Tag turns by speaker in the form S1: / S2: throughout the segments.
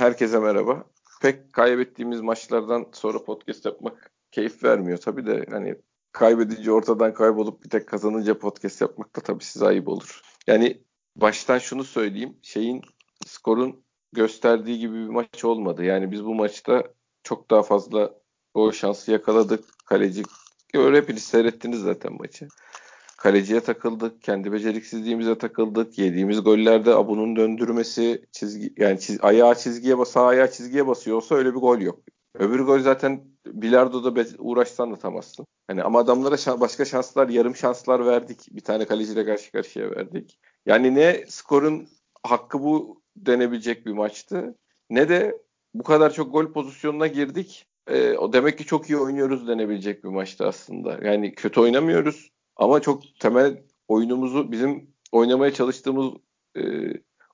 S1: Herkese merhaba. Pek kaybettiğimiz maçlardan sonra podcast yapmak keyif vermiyor tabii de hani kaybedince ortadan kaybolup bir tek kazanınca podcast yapmak da tabii size ayıp olur. Yani baştan şunu söyleyeyim. Şeyin skorun gösterdiği gibi bir maç olmadı. Yani biz bu maçta çok daha fazla o şansı yakaladık. Kaleci öyle hepiniz seyrettiniz zaten maçı. Kaleciye takıldık, kendi beceriksizliğimize takıldık. Yediğimiz gollerde Abu'nun döndürmesi, çizgi yani çiz, ayağı çizgiye bas, ayağı çizgiye basıyor olsa öyle bir gol yok. Öbür gol zaten bilardoda be- uğraşsan atamazsın. Hani ama adamlara şan, başka şanslar, yarım şanslar verdik. Bir tane kaleciyle karşı karşıya verdik. Yani ne skorun hakkı bu denebilecek bir maçtı. Ne de bu kadar çok gol pozisyonuna girdik. E, o demek ki çok iyi oynuyoruz denebilecek bir maçtı aslında. Yani kötü oynamıyoruz ama çok temel oyunumuzu bizim oynamaya çalıştığımız e,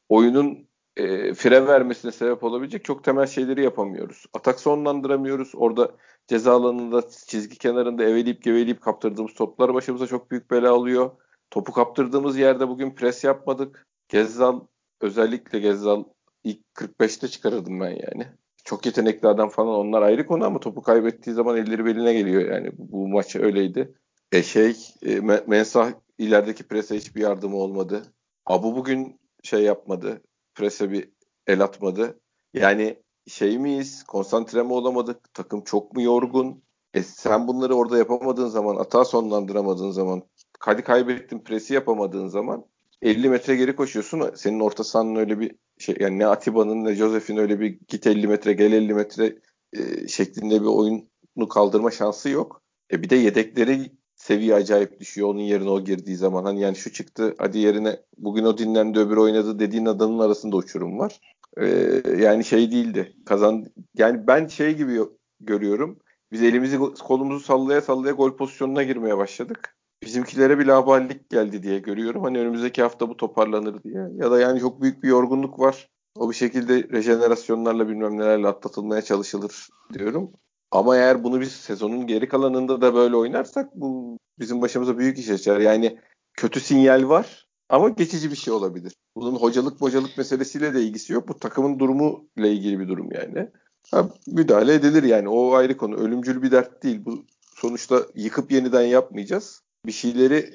S1: oyunun e, fire vermesine sebep olabilecek çok temel şeyleri yapamıyoruz. Atak sonlandıramıyoruz. Orada ceza alanında çizgi kenarında eveleyip geveleyip kaptırdığımız toplar başımıza çok büyük bela alıyor. Topu kaptırdığımız yerde bugün pres yapmadık. Gezzal özellikle Gezzal ilk 45'te çıkarırdım ben yani. Çok yetenekli adam falan onlar ayrı konu ama topu kaybettiği zaman elleri beline geliyor yani. Bu maç öyleydi. E şey e, Mensah ilerideki prese hiçbir yardımı olmadı. Abu bugün şey yapmadı. Prese bir el atmadı. Yani şey miyiz? Konsantre mi olamadık? Takım çok mu yorgun? E sen bunları orada yapamadığın zaman, hata sonlandıramadığın zaman, hadi kaybettin presi yapamadığın zaman 50 metre geri koşuyorsun. Senin orta sahanın öyle bir şey yani ne Atiba'nın ne Josef'in öyle bir git 50 metre gel 50 metre e, şeklinde bir oyunu kaldırma şansı yok. E bir de yedekleri seviye acayip düşüyor onun yerine o girdiği zaman. Hani yani şu çıktı hadi yerine bugün o dinlendi öbür oynadı dediğin adamın arasında uçurum var. Ee, yani şey değildi. Kazan yani ben şey gibi görüyorum. Biz elimizi kolumuzu sallaya sallaya gol pozisyonuna girmeye başladık. Bizimkilere bir laballik geldi diye görüyorum. Hani önümüzdeki hafta bu toparlanır diye. Ya da yani çok büyük bir yorgunluk var. O bir şekilde rejenerasyonlarla bilmem nelerle atlatılmaya çalışılır diyorum. Ama eğer bunu biz sezonun geri kalanında da böyle oynarsak bu bizim başımıza büyük iş açar. Yani kötü sinyal var ama geçici bir şey olabilir. Bunun hocalık bocalık meselesiyle de ilgisi yok. Bu takımın durumu ile ilgili bir durum yani. Ha, müdahale edilir yani. O ayrı konu. Ölümcül bir dert değil. Bu sonuçta yıkıp yeniden yapmayacağız. Bir şeyleri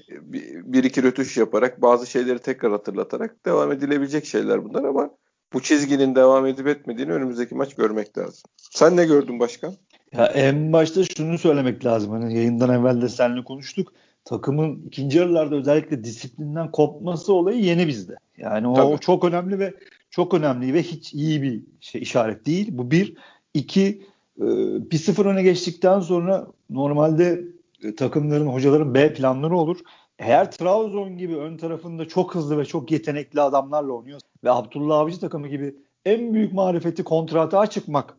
S1: bir, iki rötuş yaparak bazı şeyleri tekrar hatırlatarak devam edilebilecek şeyler bunlar ama bu çizginin devam edip etmediğini önümüzdeki maç görmek lazım. Sen ne gördün başkan?
S2: Ya en başta şunu söylemek lazım. Hani yayından evvel de seninle konuştuk. Takımın ikinci yarılarda özellikle disiplinden kopması olayı yeni bizde. Yani o Tabii. çok önemli ve çok önemli ve hiç iyi bir şey işaret değil. Bu bir. iki e, bir sıfır öne geçtikten sonra normalde e, takımların, hocaların B planları olur. Eğer Trabzon gibi ön tarafında çok hızlı ve çok yetenekli adamlarla oynuyor ve Abdullah Avcı takımı gibi en büyük marifeti kontrata çıkmak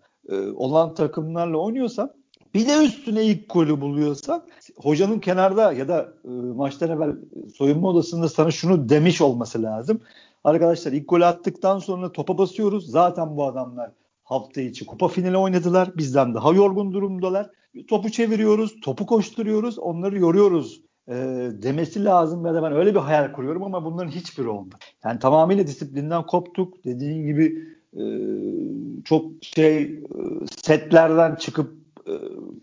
S2: olan takımlarla oynuyorsan bir de üstüne ilk golü buluyorsan hocanın kenarda ya da e, maçtan evvel soyunma odasında sana şunu demiş olması lazım. Arkadaşlar ilk golü attıktan sonra topa basıyoruz. Zaten bu adamlar hafta içi kupa finali oynadılar. Bizden daha yorgun durumdalar. Topu çeviriyoruz, topu koşturuyoruz, onları yoruyoruz e, demesi lazım ya da ben öyle bir hayal kuruyorum ama bunların hiçbiri olmadı. Yani tamamıyla disiplinden koptuk. Dediğin gibi e, çok şey e, setlerden çıkıp e,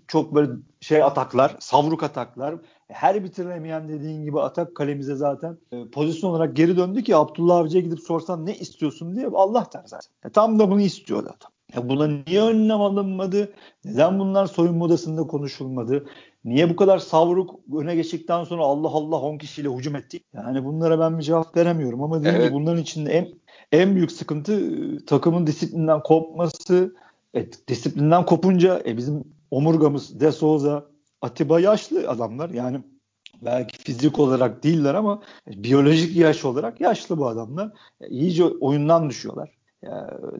S2: çok böyle şey ataklar, savruk ataklar. Her bitiremeyen dediğin gibi atak kalemize zaten e, pozisyon olarak geri döndü ki Abdullah Avcı'ya gidip sorsan ne istiyorsun diye Allah der zaten. E, tam da bunu istiyor adam. Ya buna niye önlem alınmadı? Neden bunlar soyunma odasında konuşulmadı? Niye bu kadar savruk öne geçtikten sonra Allah Allah 10 kişiyle hücum ettik? Yani bunlara ben bir cevap veremiyorum ama evet. bunların içinde en en büyük sıkıntı e, takımın disiplinden kopması. E, disiplinden kopunca e, bizim omurgamız De Souza, Atiba yaşlı adamlar. Yani belki fizik olarak değiller ama e, biyolojik yaş olarak yaşlı bu adamlar. E, iyice oyundan düşüyorlar. E,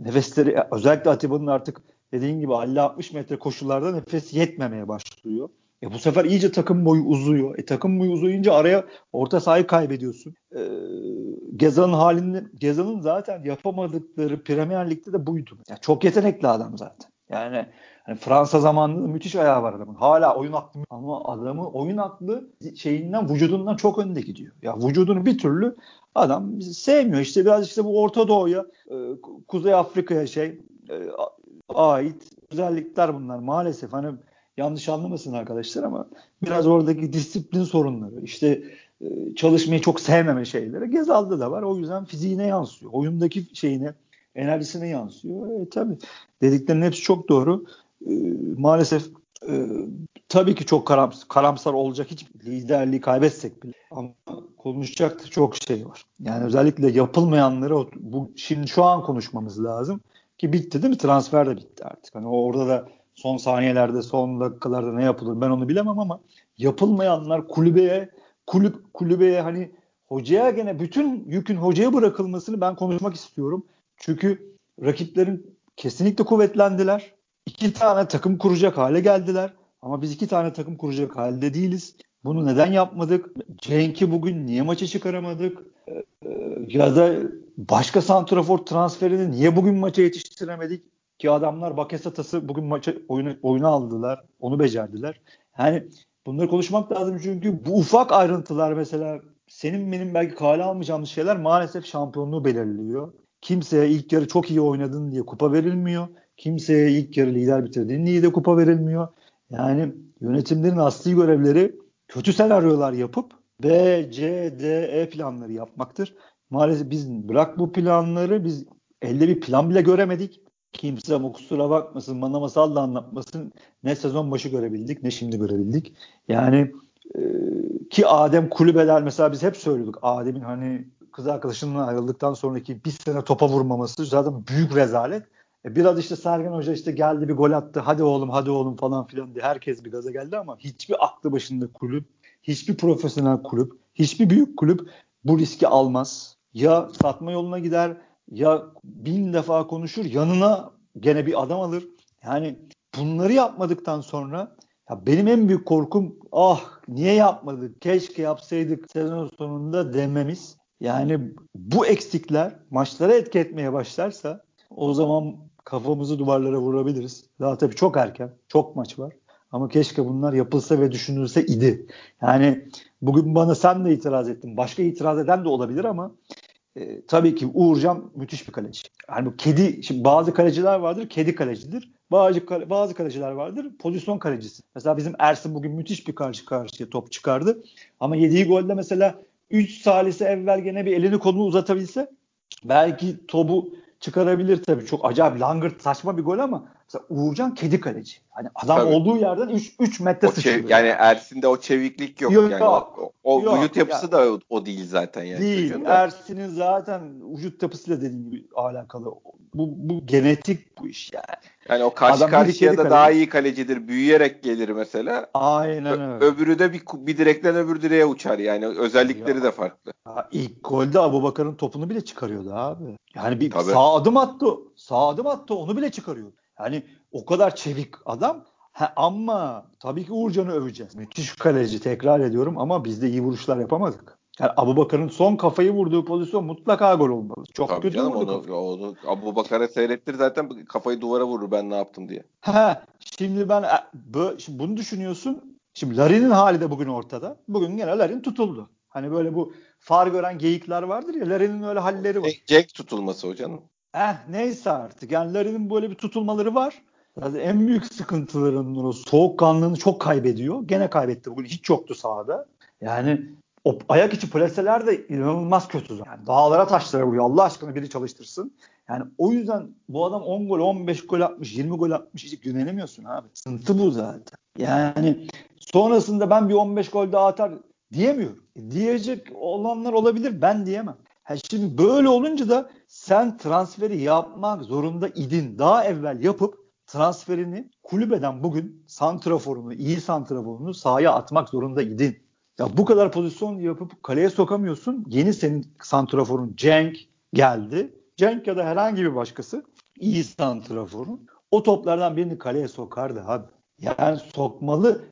S2: nefesleri özellikle Atiba'nın artık dediğin gibi 50-60 metre koşularda nefes yetmemeye başlıyor. E bu sefer iyice takım boyu uzuyor. E takım boyu uzayınca araya orta sahayı kaybediyorsun. E, Gezal'ın halinde Gezal'ın zaten yapamadıkları Premier Lig'de de buydu. Yani çok yetenekli adam zaten. Yani hani Fransa zamanında müthiş ayağı var adamın. Hala oyun aklı ama adamın oyun aklı şeyinden vücudundan çok önde gidiyor. Ya vücudunu bir türlü adam sevmiyor. İşte biraz işte bu Orta Doğu'ya, e, Kuzey Afrika'ya şey ait özellikler bunlar. Maalesef hani yanlış anlamasın arkadaşlar ama biraz oradaki disiplin sorunları, işte e, çalışmayı çok sevmeme şeyleri Gezal'da da var. O yüzden fiziğine yansıyor. Oyundaki şeyine, enerjisine yansıyor. E, tabii dediklerinin hepsi çok doğru. E, maalesef e, tabii ki çok karamsar, karamsar olacak hiç liderliği kaybetsek bile ama konuşacak çok şey var. Yani özellikle yapılmayanları bu şimdi şu an konuşmamız lazım ki bitti değil mi? Transfer de bitti artık. Hani orada da son saniyelerde, son dakikalarda ne yapılır ben onu bilemem ama yapılmayanlar kulübeye kulüp kulübeye hani hocaya gene bütün yükün hocaya bırakılmasını ben konuşmak istiyorum. Çünkü rakiplerin kesinlikle kuvvetlendiler. İki tane takım kuracak hale geldiler. Ama biz iki tane takım kuracak halde değiliz. Bunu neden yapmadık? Cenk'i bugün niye maça çıkaramadık? Ee, ya da başka santrafor transferini niye bugün maça yetiştiremedik? Ki adamlar Bakesatası bugün maça oyunu, oyunu aldılar. Onu becerdiler. Yani bunları konuşmak lazım çünkü bu ufak ayrıntılar mesela senin benim belki kale almayacağımız şeyler maalesef şampiyonluğu belirliyor. Kimseye ilk yarı çok iyi oynadın diye kupa verilmiyor. Kimseye ilk yarı lider bitirdin diye de kupa verilmiyor. Yani yönetimlerin asli görevleri kötü senaryolar yapıp B, C, D, E planları yapmaktır. Maalesef biz bırak bu planları biz elde bir plan bile göremedik. Kimse ama kusura bakmasın bana masal da anlatmasın. Ne sezon başı görebildik ne şimdi görebildik. Yani e, ki Adem kulübeler mesela biz hep söylüyorduk. Adem'in hani kız arkadaşından ayrıldıktan sonraki bir sene topa vurmaması zaten büyük rezalet. E biraz işte Sergen Hoca işte geldi bir gol attı. Hadi oğlum hadi oğlum falan filan diye herkes bir gaza geldi ama hiçbir aklı başında kulüp, hiçbir profesyonel kulüp, hiçbir büyük kulüp bu riski almaz. Ya satma yoluna gider ya bin defa konuşur yanına gene bir adam alır. Yani bunları yapmadıktan sonra ya benim en büyük korkum ah niye yapmadık keşke yapsaydık sezon sonunda dememiz. Yani bu eksikler maçlara etki etmeye başlarsa o zaman kafamızı duvarlara vurabiliriz. Daha tabii çok erken. Çok maç var. Ama keşke bunlar yapılsa ve düşünülse idi. Yani bugün bana sen de itiraz ettin. Başka itiraz eden de olabilir ama e, tabii ki Uğurcan müthiş bir kaleci. Yani bu kedi, şimdi bazı kaleciler vardır, kedi kalecidir. Bazı, bazı kaleciler vardır, pozisyon kalecisi. Mesela bizim Ersin bugün müthiş bir karşı karşıya top çıkardı. Ama yediği golde mesela 3 salise evvel gene bir elini kolunu uzatabilse belki topu çıkarabilir tabii. Çok acayip langırt saçma bir gol ama mesela Uğurcan kedi kaleci. Hani adam tabii. olduğu yerden 3 3 metre o sıçrıyor.
S1: Yani Ersin'de o çeviklik yok. yok yani o, o yok, vücut yapısı yani, da o, o değil zaten yani.
S2: Değil. Ersin'in zaten vücut yapısıyla dediğim gibi alakalı. Bu, bu genetik bu iş yani.
S1: Yani o karşı Adam karşıya da daha iyi kalecidir. Büyüyerek gelir mesela.
S2: Aynen öyle.
S1: öbürü de bir, bir direkten öbür direğe uçar yani. Özellikleri ya. de farklı.
S2: Ya ilk golde Abu Bakar'ın topunu bile çıkarıyordu abi. Yani bir Tabii. sağ adım attı. Sağ adım attı onu bile çıkarıyordu. Yani o kadar çevik adam. Ha, ama tabii ki Uğurcan'ı öveceğiz. Müthiş kaleci tekrar ediyorum ama biz de iyi vuruşlar yapamadık. Yani Abu Bakar'ın son kafayı vurduğu pozisyon mutlaka gol olmalı. Çok Tabii kötü canım, vurdu.
S1: Onu, onu, Abu Bakar'a seyrettir zaten kafayı duvara vurur ben ne yaptım diye.
S2: Ha, şimdi ben e, şimdi bunu düşünüyorsun. Şimdi Larin'in hali de bugün ortada. Bugün gene Larin tutuldu. Hani böyle bu far gören geyikler vardır ya Larin'in öyle halleri var.
S1: Jack tutulması hocam.
S2: Eh neyse artık. Yani Larin'in böyle bir tutulmaları var. Zaten en büyük sıkıntılarının o soğukkanlığını çok kaybediyor. Gene kaybetti bugün. Hiç yoktu sahada. Yani o ayak içi preseler de inanılmaz kötü. Yani dağlara taşlara vuruyor. Allah aşkına biri çalıştırsın. Yani o yüzden bu adam 10 gol, 15 gol atmış, 20 gol atmış hiç güvenemiyorsun abi. Sıntı bu zaten. Yani sonrasında ben bir 15 gol daha atar diyemiyorum. E, diyecek olanlar olabilir ben diyemem. Ha şimdi böyle olunca da sen transferi yapmak zorunda idin. Daha evvel yapıp transferini kulübeden bugün santraforunu, iyi santraforunu sahaya atmak zorunda idin. Ya bu kadar pozisyon yapıp kaleye sokamıyorsun. Yeni senin santraforun Cenk geldi. Cenk ya da herhangi bir başkası iyi santraforun o toplardan birini kaleye sokardı abi. Yani sokmalı.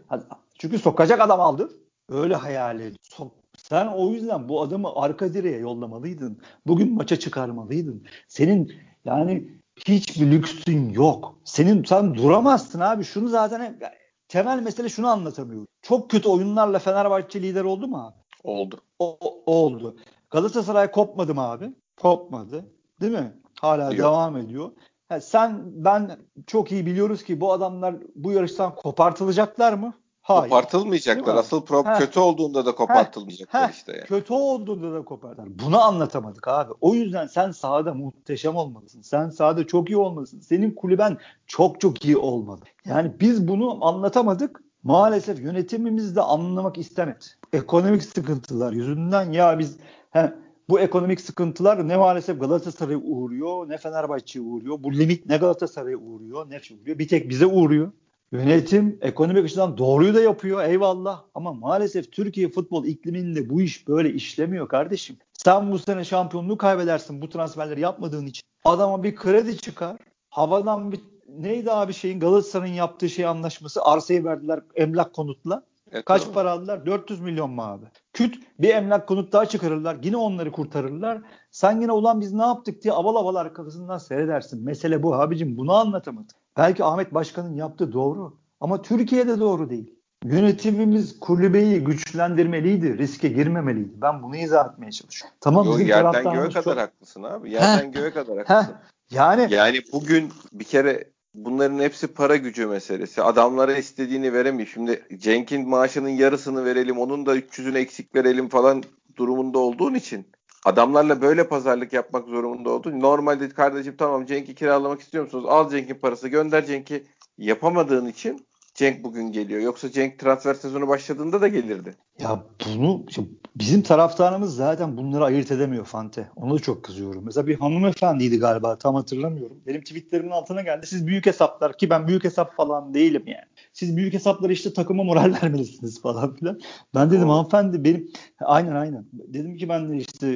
S2: Çünkü sokacak adam aldın. Öyle hayal et. Sok, sen o yüzden bu adamı arka direğe yollamalıydın. Bugün maça çıkarmalıydın. Senin yani hiçbir lüksün yok. Senin sen duramazsın abi. Şunu zaten temel mesele şunu anlatamıyorum. Çok kötü oyunlarla Fenerbahçe lider oldu mu abi?
S1: Oldu.
S2: O, o, oldu. Galatasaray kopmadı mı abi? Kopmadı. Değil mi? Hala Yok. devam ediyor. Ha, sen ben çok iyi biliyoruz ki bu adamlar bu yarıştan kopartılacaklar mı?
S1: Hayır. Kopartılmayacaklar. Asıl problem kötü olduğunda da kopartılmayacaklar ha. işte. Yani.
S2: Kötü olduğunda da kopartılır. Bunu anlatamadık abi. O yüzden sen sahada muhteşem olmalısın. Sen sahada çok iyi olmalısın. Senin kulüben çok çok iyi olmalı. Yani biz bunu anlatamadık. Maalesef yönetimimiz de anlamak istemedi. Ekonomik sıkıntılar yüzünden ya biz he, bu ekonomik sıkıntılar ne maalesef Galatasaray'a uğruyor ne Fenerbahçe'ye uğruyor. Bu limit ne Galatasaray'a uğruyor ne uğruyor. Bir tek bize uğruyor. Yönetim ekonomik açıdan doğruyu da yapıyor eyvallah ama maalesef Türkiye futbol ikliminde bu iş böyle işlemiyor kardeşim. Sen bu sene şampiyonluğu kaybedersin bu transferleri yapmadığın için. Adama bir kredi çıkar. Havadan bir neydi abi şeyin Galatasaray'ın yaptığı şey anlaşması arsayı verdiler emlak konutla. Evet, Kaç tamam. para aldılar? 400 milyon mu abi? Küt bir emlak konut daha çıkarırlar. Yine onları kurtarırlar. Sen yine ulan biz ne yaptık diye aval aval arkasından seyredersin. Mesele bu abicim. Bunu anlatamadı. Belki Ahmet Başkan'ın yaptığı doğru. Ama Türkiye'de doğru değil. Yönetimimiz kulübeyi güçlendirmeliydi. Riske girmemeliydi. Ben bunu izah etmeye çalışıyorum.
S1: Tamam Yo, bizim yerden göğe kadar çok... haklısın abi. Yerden göğe kadar haklısın. Yani yani bugün bir kere bunların hepsi para gücü meselesi. Adamlara istediğini veremiyor. Şimdi Cenk'in maaşının yarısını verelim, onun da 300'ünü eksik verelim falan durumunda olduğun için adamlarla böyle pazarlık yapmak zorunda oldun. Normalde kardeşim tamam Cenk'i kiralamak istiyor musunuz? Al Cenk'in parası gönder Cenk'i yapamadığın için Cenk bugün geliyor. Yoksa Cenk transfer sezonu başladığında da gelirdi.
S2: Ya bunu bizim taraftarımız zaten bunları ayırt edemiyor Fante. Ona da çok kızıyorum. Mesela bir hanımefendiydi galiba tam hatırlamıyorum. Benim tweetlerimin altına geldi. Siz büyük hesaplar ki ben büyük hesap falan değilim yani. Siz büyük hesapları işte takıma moral vermelisiniz falan filan. Ben dedim hanımefendi benim aynen aynen. Dedim ki ben de işte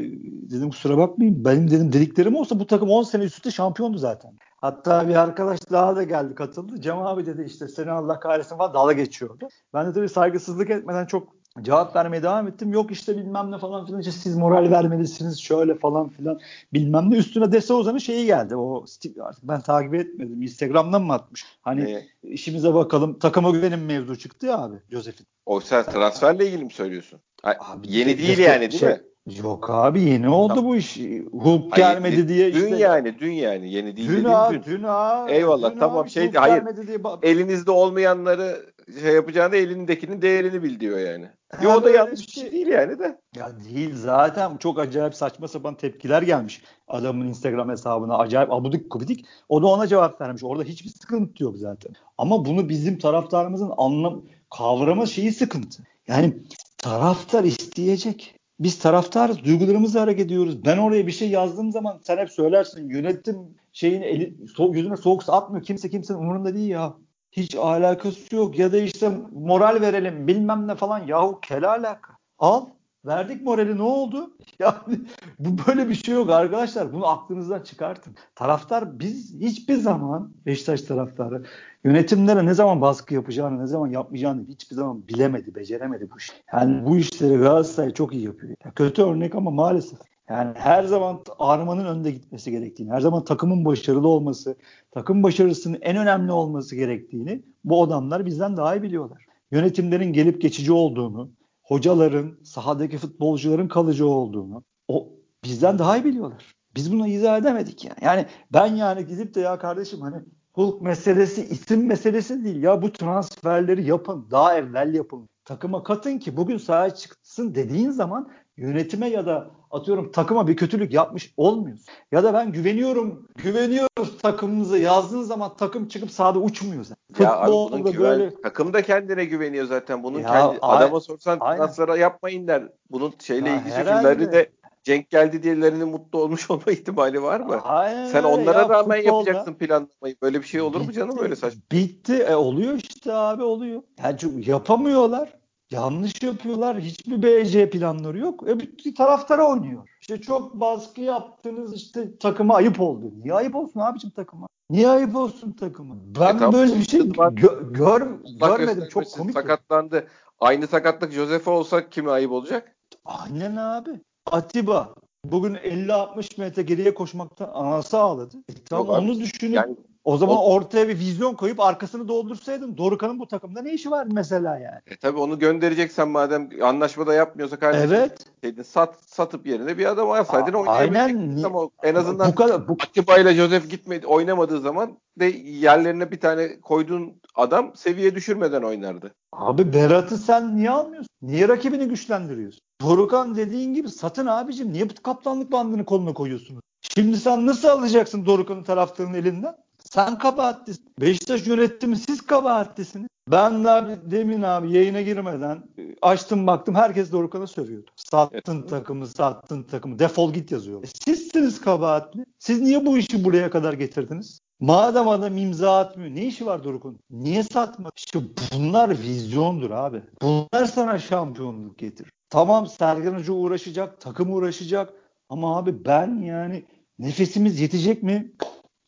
S2: dedim kusura bakmayın. Benim dedim dediklerim olsa bu takım 10 sene üstte şampiyondu zaten. Hatta bir arkadaş daha da geldi katıldı. Cem abi dedi işte seni Allah kahretsin falan dalga geçiyordu. Ben de tabii saygısızlık etmeden çok cevap vermeye devam ettim. Yok işte bilmem ne falan filan işte siz moral vermelisiniz şöyle falan filan bilmem ne. Üstüne Dese Ozan'ın şeyi geldi. O artık ben takip etmedim. Instagram'dan mı atmış? Hani ne? işimize bakalım takıma güvenim mevzu çıktı ya abi Josef'in.
S1: O sen transferle ilgili mi söylüyorsun? Abi, yeni değil yani değil şey, mi?
S2: Yok abi yeni oldu tamam. bu iş. Hulk hayır, gelmedi diye
S1: işte. Dün yani dün yani yeni değil dün ha, dün. dün ha. Eyvallah dün tamam şey hayır. Diye... Elinizde olmayanları şey yapacağını elindekinin değerini bil diyor yani. Yo o da yanlış bir şey. değil yani de.
S2: Ya değil zaten çok acayip saçma sapan tepkiler gelmiş adamın Instagram hesabına acayip abudik kubidik. O da ona cevap vermiş. Orada hiçbir sıkıntı yok zaten. Ama bunu bizim taraftarımızın anlam kavrama şeyi sıkıntı. Yani taraftar isteyecek. Biz taraftarız, duygularımızla hareket ediyoruz. Ben oraya bir şey yazdığım zaman sen hep söylersin yönetim şeyin eli, so, yüzüne soğuk atmıyor. Kimse kimsenin umurunda değil ya. Hiç alakası yok. Ya da işte moral verelim bilmem ne falan. Yahu kel alaka. Al. Verdik morali ne oldu? Yani bu böyle bir şey yok arkadaşlar. Bunu aklınızdan çıkartın. Taraftar biz hiçbir zaman Beşiktaş taraftarı yönetimlere ne zaman baskı yapacağını, ne zaman yapmayacağını hiçbir zaman bilemedi, beceremedi bu iş. Yani bu işleri Galatasaray çok iyi yapıyor. Ya kötü örnek ama maalesef. Yani her zaman armanın önde gitmesi gerektiğini, her zaman takımın başarılı olması, takım başarısının en önemli olması gerektiğini bu adamlar bizden daha iyi biliyorlar. Yönetimlerin gelip geçici olduğunu, hocaların, sahadaki futbolcuların kalıcı olduğunu o bizden daha iyi biliyorlar. Biz bunu izah edemedik yani. Yani ben yani gidip de ya kardeşim hani Hulk meselesi isim meselesi değil. Ya bu transferleri yapın. Daha evvel yapın. Takıma katın ki bugün sahaya çıksın dediğin zaman yönetime ya da atıyorum takıma bir kötülük yapmış olmuyorsun. Ya da ben güveniyorum, güveniyoruz takımımıza yazdığın zaman takım çıkıp sahada uçmuyor zaten.
S1: Ya abi bunun güven, böyle... takım da kendine güveniyor zaten. Bunun ya, kendi, adama sorsan transfera yapmayın der. Bunun şeyle ha, ilgili filmleri de Cenk geldi diyelerinin mutlu olmuş olma ihtimali var mı? Aynen Sen onlara ya, rağmen futbolda, yapacaksın planlamayı. Böyle bir şey olur bitti, mu canım öyle saçma?
S2: Bitti. E, oluyor işte abi oluyor. Yani çünkü yapamıyorlar. Yanlış yapıyorlar. Hiçbir BC planları yok. E bir taraftara oynuyor. İşte çok baskı yaptınız işte takıma ayıp oldu. Niye ayıp olsun abicim takıma? Niye ayıp olsun takıma? Ben e, böyle bir şey gö- gör, görmedim. Çok komik.
S1: Sakatlandı. Aynı sakatlık Josefa olsa kime ayıp olacak?
S2: Aynen abi. Atiba bugün 50-60 metre geriye koşmaktan anası ağladı. E, tamam Yok, onu düşünüp yani O zaman o, ortaya bir vizyon koyup arkasını doldursaydın Dorukan'ın bu takımda ne işi var mesela yani?
S1: E tabii onu göndereceksen madem anlaşmada yapmıyorsa kardeşim.
S2: Evet.
S1: Şeydin, sat, satıp yerine bir adam alsaydın
S2: Aynen.
S1: Ama en azından bu kadar, bu... Atiba ile Joseph gitmedi, oynamadığı zaman de yerlerine bir tane koyduğun adam seviye düşürmeden oynardı.
S2: Abi Berat'ı sen niye almıyorsun? Niye rakibini güçlendiriyorsun? Dorukan dediğin gibi satın abicim. Niye bu kaptanlık bandını koluna koyuyorsunuz? Şimdi sen nasıl alacaksın Dorukan'ın taraftarının elinden? Sen kabahatlisin. Beşiktaş yönetimi siz kabahatlisiniz. Ben de abi, demin abi yayına girmeden e, açtım baktım herkes Dorukan'a sövüyordu. Sattın evet. takımı, sattın takımı. Defol git yazıyor. E, sizsiniz kabahatli. Siz niye bu işi buraya kadar getirdiniz? Madem adam imza atmıyor ne işi var Doruk'un? Niye satma? İşte bunlar vizyondur abi. Bunlar sana şampiyonluk getirir. Tamam Sergen Hoca uğraşacak, takım uğraşacak ama abi ben yani nefesimiz yetecek mi?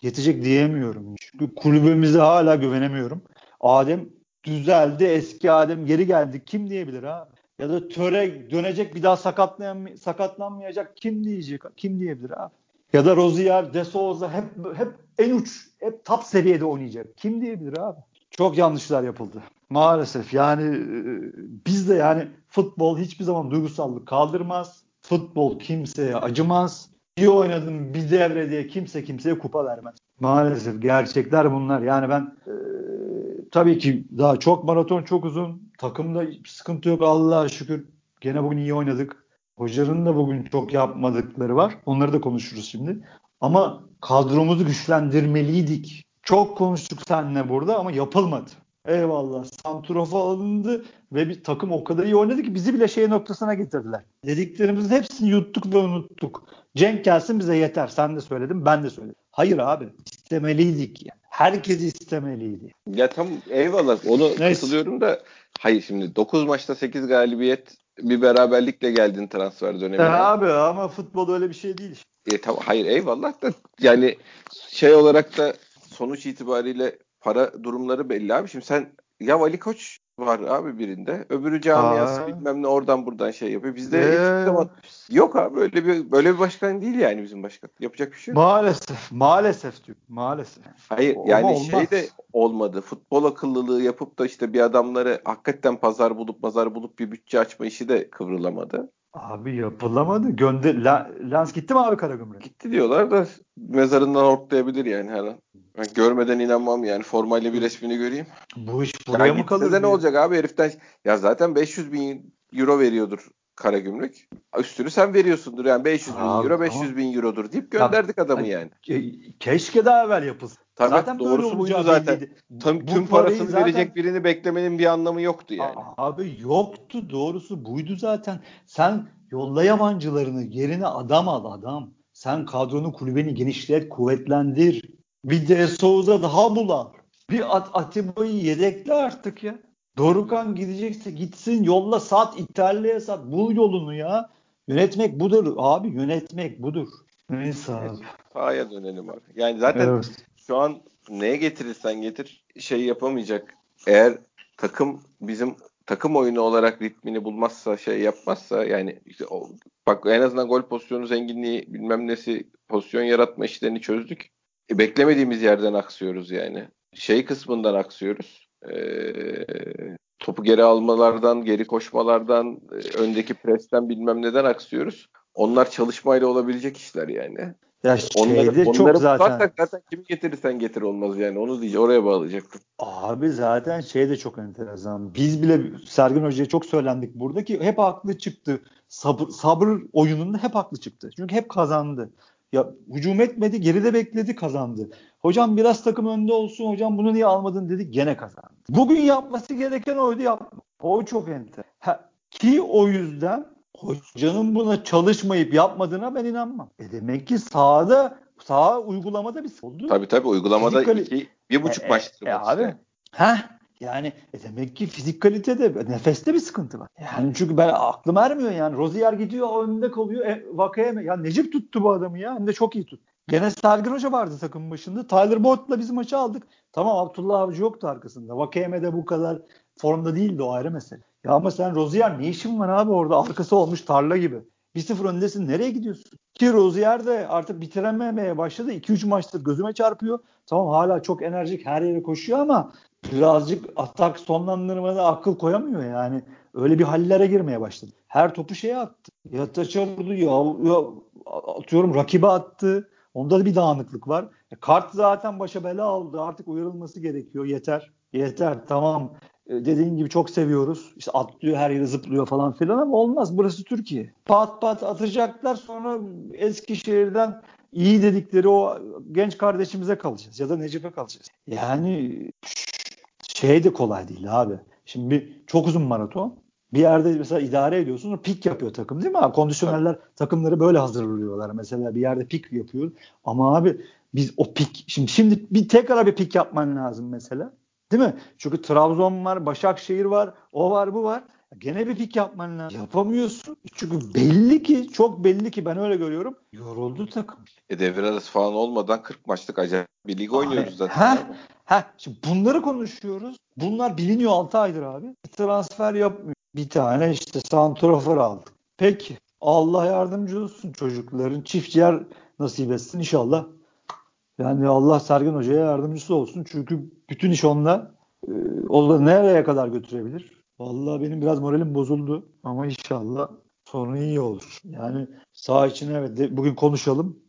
S2: Yetecek diyemiyorum. Çünkü kulübümüze hala güvenemiyorum. Adem düzeldi, eski Adem geri geldi. Kim diyebilir abi? Ya da töre dönecek bir daha sakatlayan, sakatlanmayacak kim diyecek? Kim diyebilir abi? Ya da Rozier, De Souza hep hep en uç, hep top seviyede oynayacak. Kim diyebilir abi? Çok yanlışlar yapıldı. Maalesef yani e, biz de yani futbol hiçbir zaman duygusallık kaldırmaz. Futbol kimseye acımaz. İyi oynadım bir devre diye kimse kimseye kupa vermez. Maalesef gerçekler bunlar. Yani ben e, tabii ki daha çok maraton çok uzun. Takımda sıkıntı yok Allah'a şükür. Gene bugün iyi oynadık. Hocanın da bugün çok yapmadıkları var. Onları da konuşuruz şimdi. Ama kadromuzu güçlendirmeliydik. Çok konuştuk seninle burada ama yapılmadı. Eyvallah. Santrofa alındı ve bir takım o kadar iyi oynadı ki bizi bile şey noktasına getirdiler. Dediklerimizin hepsini yuttuk ve unuttuk. Cenk gelsin bize yeter. Sen de söyledin, ben de söyledim. Hayır abi. istemeliydik yani. Herkes istemeliydi.
S1: Ya tam eyvallah. Onu Neyse. katılıyorum da hayır şimdi 9 maçta 8 galibiyet bir beraberlikle geldin transfer dönemine.
S2: E abi ama futbol öyle bir şey değil.
S1: E, tamam, hayır eyvallah da yani şey olarak da sonuç itibariyle para durumları belli abi. Şimdi sen ya Ali Koç var abi birinde. Öbürü camiası Aa. bilmem ne oradan buradan şey yapıyor. Bizde ee. zaman yok abi böyle bir böyle bir başkan değil yani bizim başkan. Yapacak bir şey
S2: yok. Maalesef. Maalesef diyor. Maalesef.
S1: Hayır Ama yani olmaz. şey de olmadı. Futbol akıllılığı yapıp da işte bir adamları hakikaten pazar bulup pazar bulup bir bütçe açma işi de kıvrılamadı.
S2: Abi yapılamadı. Gönder La, Lens gitti mi abi Karagümrük?
S1: Gitti diyorlar da mezarından hortlayabilir yani her an. Ben görmeden inanmam yani formayla bir resmini göreyim.
S2: Bu iş buraya ya mı kalır?
S1: ne olacak abi heriften? Ya zaten 500 bin euro veriyordur Karagümrük. Üstünü sen veriyorsundur yani 500 bin abi, euro 500 tamam. bin eurodur deyip gönderdik ya, adamı yani.
S2: Keşke daha evvel yapılsın.
S1: Tabii zaten doğrusu buydu zaten. Tüm, tüm parasını zaten... verecek birini beklemenin bir anlamı yoktu yani.
S2: Abi yoktu doğrusu buydu zaten. Sen yolla yabancılarını yerine adam al adam. Sen kadronu kulübeni genişlet, kuvvetlendir. Bir de Souza daha bulan. Bir At Atiba'yı yedekle artık ya. Dorukan gidecekse gitsin yolla sat İtalya'ya sat. Bul yolunu ya. Yönetmek budur abi yönetmek budur. Neyse abi.
S1: Sahaya dönelim abi. Yani zaten evet. Şu an neye getirirsen getir şey yapamayacak. Eğer takım bizim takım oyunu olarak ritmini bulmazsa şey yapmazsa yani işte o, bak en azından gol pozisyonu zenginliği bilmem nesi pozisyon yaratma işlerini çözdük. E, beklemediğimiz yerden aksıyoruz yani. Şey kısmından aksıyoruz. E, topu geri almalardan, geri koşmalardan, e, öndeki presten bilmem neden aksıyoruz. Onlar çalışmayla olabilecek işler yani.
S2: Ya onları, çok onları zaten.
S1: zaten kimi getirirsen getir olmaz yani. Onu diyeceğim. Oraya bağlayacaktım.
S2: Abi zaten şey de çok enteresan. Biz bile Sergen Hoca'ya çok söylendik burada ki hep haklı çıktı. Sabır, sabır oyununda hep haklı çıktı. Çünkü hep kazandı. Ya hücum etmedi, geride bekledi, kazandı. Hocam biraz takım önde olsun, hocam bunu niye almadın dedik, gene kazandı. Bugün yapması gereken oydu yapma. O çok enter. Ha, ki o yüzden hocanın buna çalışmayıp yapmadığına ben inanmam. E demek ki sahada sağ uygulamada bir oldu.
S1: Tabii tabii uygulamada Fizikali... iki, bir buçuk e, maçtır.
S2: E, e, abi. Heh, yani e demek ki fizik kalitede, nefeste bir sıkıntı var. Yani çünkü ben aklım ermiyor yani. Rozier gidiyor önünde kalıyor. E, Vakayeme. Ya Necip tuttu bu adamı ya. Hem de çok iyi tuttu. Gene Sergen Hoca vardı takımın başında. Tyler Boyd'la biz maçı aldık. Tamam Abdullah Avcı yoktu arkasında. Vakayeme de bu kadar formda değildi o ayrı mesele. Ya ama sen Rozier ne işin var abi orada arkası olmuş tarla gibi. 1-0 öndesin. Nereye gidiyorsun? Ki Rozier de artık bitirememeye başladı. 2-3 maçtır gözüme çarpıyor. Tamam hala çok enerjik her yere koşuyor ama birazcık atak sonlandırmada akıl koyamıyor yani. Öyle bir hallere girmeye başladı. Her topu şeye attı. Ya taça vurdu ya, ya atıyorum rakibe attı. Onda da bir dağınıklık var. E, kart zaten başa bela aldı. Artık uyarılması gerekiyor. Yeter. Yeter. Tamam. E, dediğin gibi çok seviyoruz. İşte atlıyor her yere zıplıyor falan filan ama olmaz. Burası Türkiye. Pat pat atacaklar sonra Eskişehir'den iyi dedikleri o genç kardeşimize kalacağız. Ya da Necip'e kalacağız. Yani şey de kolay değil abi. Şimdi bir çok uzun maraton. Bir yerde mesela idare ediyorsun pik yapıyor takım değil mi? Abi, kondisyonerler takımları böyle hazırlıyorlar. Mesela bir yerde pik yapıyor. Ama abi biz o pik şimdi şimdi bir tekrar bir pik yapman lazım mesela. Değil mi? Çünkü Trabzon var, Başakşehir var, o var, bu var. Gene bir pik yapman lazım. Yapamıyorsun. Çünkü belli ki, çok belli ki ben öyle görüyorum. Yoruldu takım.
S1: E devre arası falan olmadan 40 maçlık acayip bir lig oynuyoruz zaten.
S2: Ha, ha, şimdi bunları konuşuyoruz. Bunlar biliniyor 6 aydır abi. Transfer yapmıyor. Bir tane işte santrofor aldık. Peki. Allah yardımcı olsun çocukların. Çiftçiler nasip etsin inşallah. Yani Allah Sergen Hoca'ya yardımcısı olsun. Çünkü bütün iş onunla. Ee, o da nereye kadar götürebilir? Vallahi benim biraz moralim bozuldu. Ama inşallah sonu iyi olur. Yani sağ için evet de, bugün konuşalım.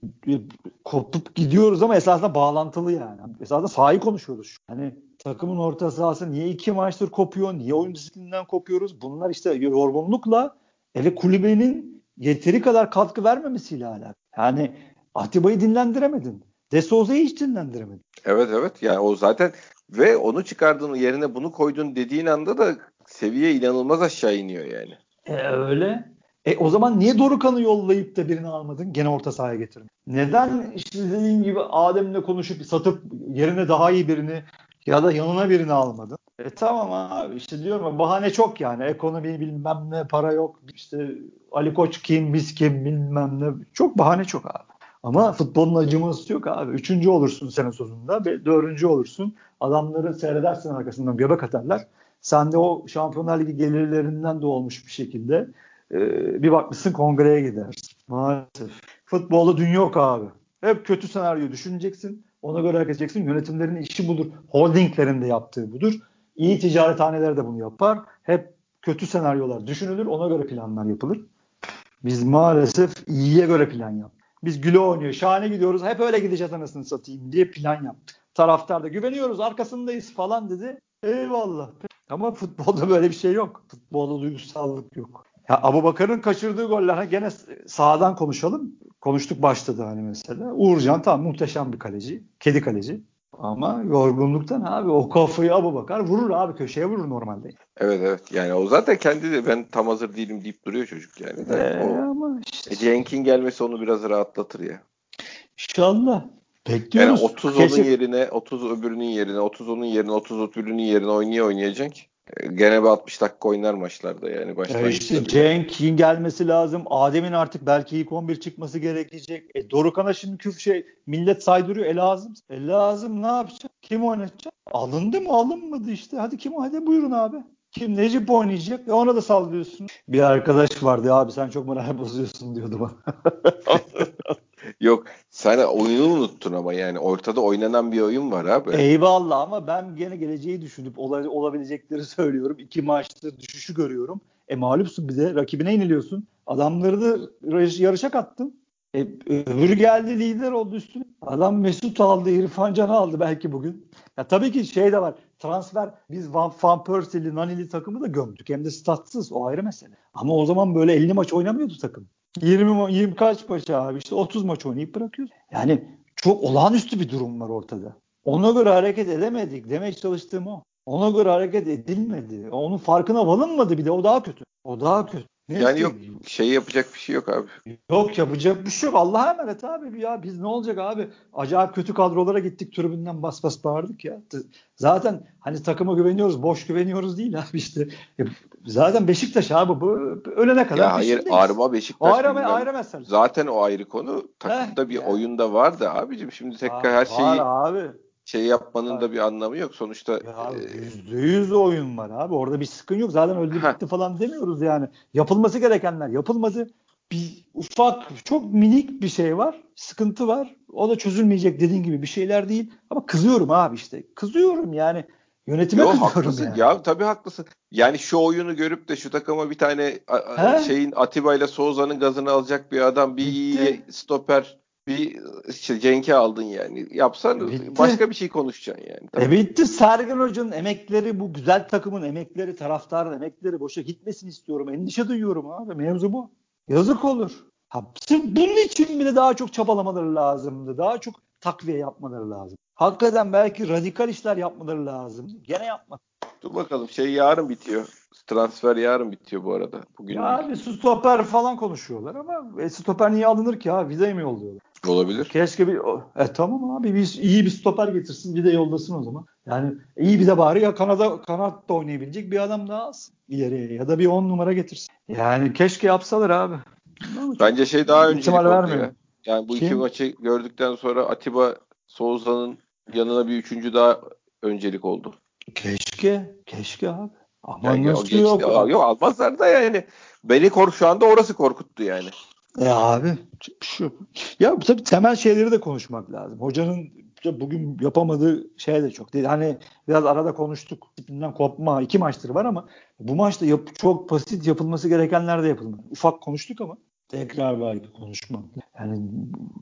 S2: Kopup gidiyoruz ama esasında bağlantılı yani. Esasında sahayı konuşuyoruz. Hani takımın orta sahası niye iki maçtır kopuyor? Niye oyun disiplininden kopuyoruz? Bunlar işte yorgunlukla ele kulübenin yeteri kadar katkı vermemesiyle alakalı. Yani Atiba'yı dinlendiremedin. De Souza'yı hiç dinlendiremedin.
S1: Evet evet yani o zaten ve onu çıkardığın yerine bunu koydun dediğin anda da seviye inanılmaz aşağı iniyor yani.
S2: E öyle. E o zaman niye Dorukan'ı yollayıp da birini almadın? Gene orta sahaya getirdin. Neden işte dediğim gibi Adem'le konuşup satıp yerine daha iyi birini ya da yanına birini almadın? E tamam abi işte diyorum bahane çok yani. Ekonomi bilmem ne para yok. İşte Ali Koç kim biz kim bilmem ne. Çok bahane çok abi. Ama futbolun acıması yok abi. Üçüncü olursun sene sonunda. Dördüncü olursun. Adamları seyredersin arkasından göbek atarlar. Sen de o Şampiyonlar Ligi gelirlerinden de olmuş bir şekilde e, bir bakmışsın kongreye gidersin. Maalesef. Futbolda dün yok abi. Hep kötü senaryo düşüneceksin. Ona göre hareket edeceksin. Yönetimlerin işi budur. Holdinglerin de yaptığı budur. İyi ticarethaneler de bunu yapar. Hep kötü senaryolar düşünülür. Ona göre planlar yapılır. Biz maalesef iyiye göre plan yaptık. Biz güle oynuyor. Şahane gidiyoruz. Hep öyle gideceğiz anasını satayım diye plan yaptık. Taraftar da güveniyoruz arkasındayız falan dedi. Eyvallah. Ama futbolda böyle bir şey yok. Futbolda duygusallık yok. Ya Abu Bakar'ın kaçırdığı goller gene sağdan konuşalım. Konuştuk başladı hani mesela. Uğurcan tam muhteşem bir kaleci. Kedi kaleci. Ama yorgunluktan abi o kafayı Abu Bakar vurur abi köşeye vurur normalde.
S1: Evet evet yani o zaten kendi de ben tam hazır değilim deyip duruyor çocuk yani. De, ee, o, ama işte. Cenk'in gelmesi onu biraz rahatlatır ya.
S2: İnşallah. Bekliyoruz.
S1: Yani 30 Kesin. onun yerine 30 öbürünün yerine 30 onun yerine 30 öbürünün yerine oynaya oynayacak. Gene bir 60 dakika oynar maçlarda yani
S2: başlangıçta. E işte Cenk'in gelmesi lazım. Adem'in artık belki ilk 11 çıkması gerekecek. E Dorukan'a şimdi küf şey millet saydırıyor. E lazım. E lazım ne yapacak? Kim oynatacak? Alındı mı alınmadı işte. Hadi kim hadi buyurun abi. Kim Necip oynayacak? E ona da sallıyorsun. Bir arkadaş vardı abi sen çok moral bozuyorsun diyordu bana.
S1: Yok sen oyunu unuttun ama yani ortada oynanan bir oyun var abi.
S2: Eyvallah ama ben gene geleceği düşünüp ol- olabilecekleri söylüyorum. İki maçta düşüşü görüyorum. E mağlupsun bize rakibine yeniliyorsun. Adamları da yarışa kattın. E, öbürü geldi lider oldu üstüne. Adam Mesut aldı, İrfan Can'ı aldı belki bugün. Ya tabii ki şey de var. Transfer biz Van, Van Persie'li, Nanili takımı da gömdük. Hem de statsız o ayrı mesele. Ama o zaman böyle 50 maç oynamıyordu takım. 20 20 kaç maç abi işte 30 maç oynayıp bırakıyoruz. Yani çok olağanüstü bir durum var ortada. Ona göre hareket edemedik. Demek çalıştığım o. Ona göre hareket edilmedi. Onun farkına varılmadı bir de o daha kötü. O daha kötü.
S1: Ne yani yok şey yapacak bir şey yok abi.
S2: Yok yapacak bir şey yok. Allah'a emanet abi ya. Biz ne olacak abi? Acayip kötü kadrolara gittik tribünden bas bas bağırdık ya. Zaten hani takıma güveniyoruz. Boş güveniyoruz değil abi işte. E, zaten Beşiktaş abi bu ölene kadar
S1: Ya hayır Arma Beşiktaş.
S2: Ayrı, ayrı mesele.
S1: Zaten o ayrı konu. Takımda Heh, bir yani. oyunda vardı abicim. Şimdi tekrar her şeyi
S2: var abi
S1: şey yapmanın da bir anlamı yok. Sonuçta
S2: yüzde yüz oyun var abi. Orada bir sıkın yok. Zaten öldü bitti falan demiyoruz yani. Yapılması gerekenler yapılmadı. bir ufak çok minik bir şey var. Sıkıntı var. O da çözülmeyecek dediğin gibi bir şeyler değil. Ama kızıyorum abi işte. Kızıyorum yani. Yönetime
S1: Yo,
S2: kızıyorum
S1: haklısın.
S2: yani.
S1: Ya tabii haklısın. Yani şu oyunu görüp de şu takıma bir tane
S2: He?
S1: şeyin Atiba ile Souza'nın gazını alacak bir adam, bir iyi stoper, bir işte Cenk'i aldın yani. Yapsan
S2: Bitti.
S1: başka bir şey konuşacaksın yani. Tabii.
S2: E bitti Sergen Hoca'nın emekleri bu güzel takımın emekleri taraftarın emekleri boşa gitmesin istiyorum. Endişe duyuyorum abi. Mevzu bu. Yazık olur. Ha, bunun için bile daha çok çabalamaları lazımdı. Daha çok takviye yapmaları lazım. Hakikaten belki radikal işler yapmaları lazım. Gene yapmadı.
S1: Dur bakalım şey yarın bitiyor. Transfer yarın bitiyor bu arada. Bugün
S2: Ya abi stoper falan konuşuyorlar ama e, stoper niye alınır ki abi? Vida'yı mı yolluyorlar?
S1: Olabilir.
S2: Keşke bir e tamam abi bir iyi bir stoper getirsin bir de yollasın o zaman. Yani iyi bir de bari ya Kanada kanatta oynayabilecek bir adam daha alsın ileriye ya da bir 10 numara getirsin. Yani keşke yapsalar abi.
S1: Bence şey daha oldu
S2: vermiyor.
S1: ya. Yani bu iki
S2: Kim?
S1: maçı gördükten sonra Atiba Souza'nın yanına bir üçüncü daha öncelik oldu.
S2: Keşke, keşke abi. Ama
S1: Yani
S2: yok?
S1: Aa, Yok almazlar da yani. Beni kork şu anda orası korkuttu yani.
S2: E abi şu ya tabii temel şeyleri de konuşmak lazım. Hocanın bugün yapamadığı şey de çok değil. Hani biraz arada konuştuk. Disiplinden kopma iki maçtır var ama bu maçta yap, çok basit yapılması gerekenler de yapılmadı. Ufak konuştuk ama tekrar belki konuşmak. Yani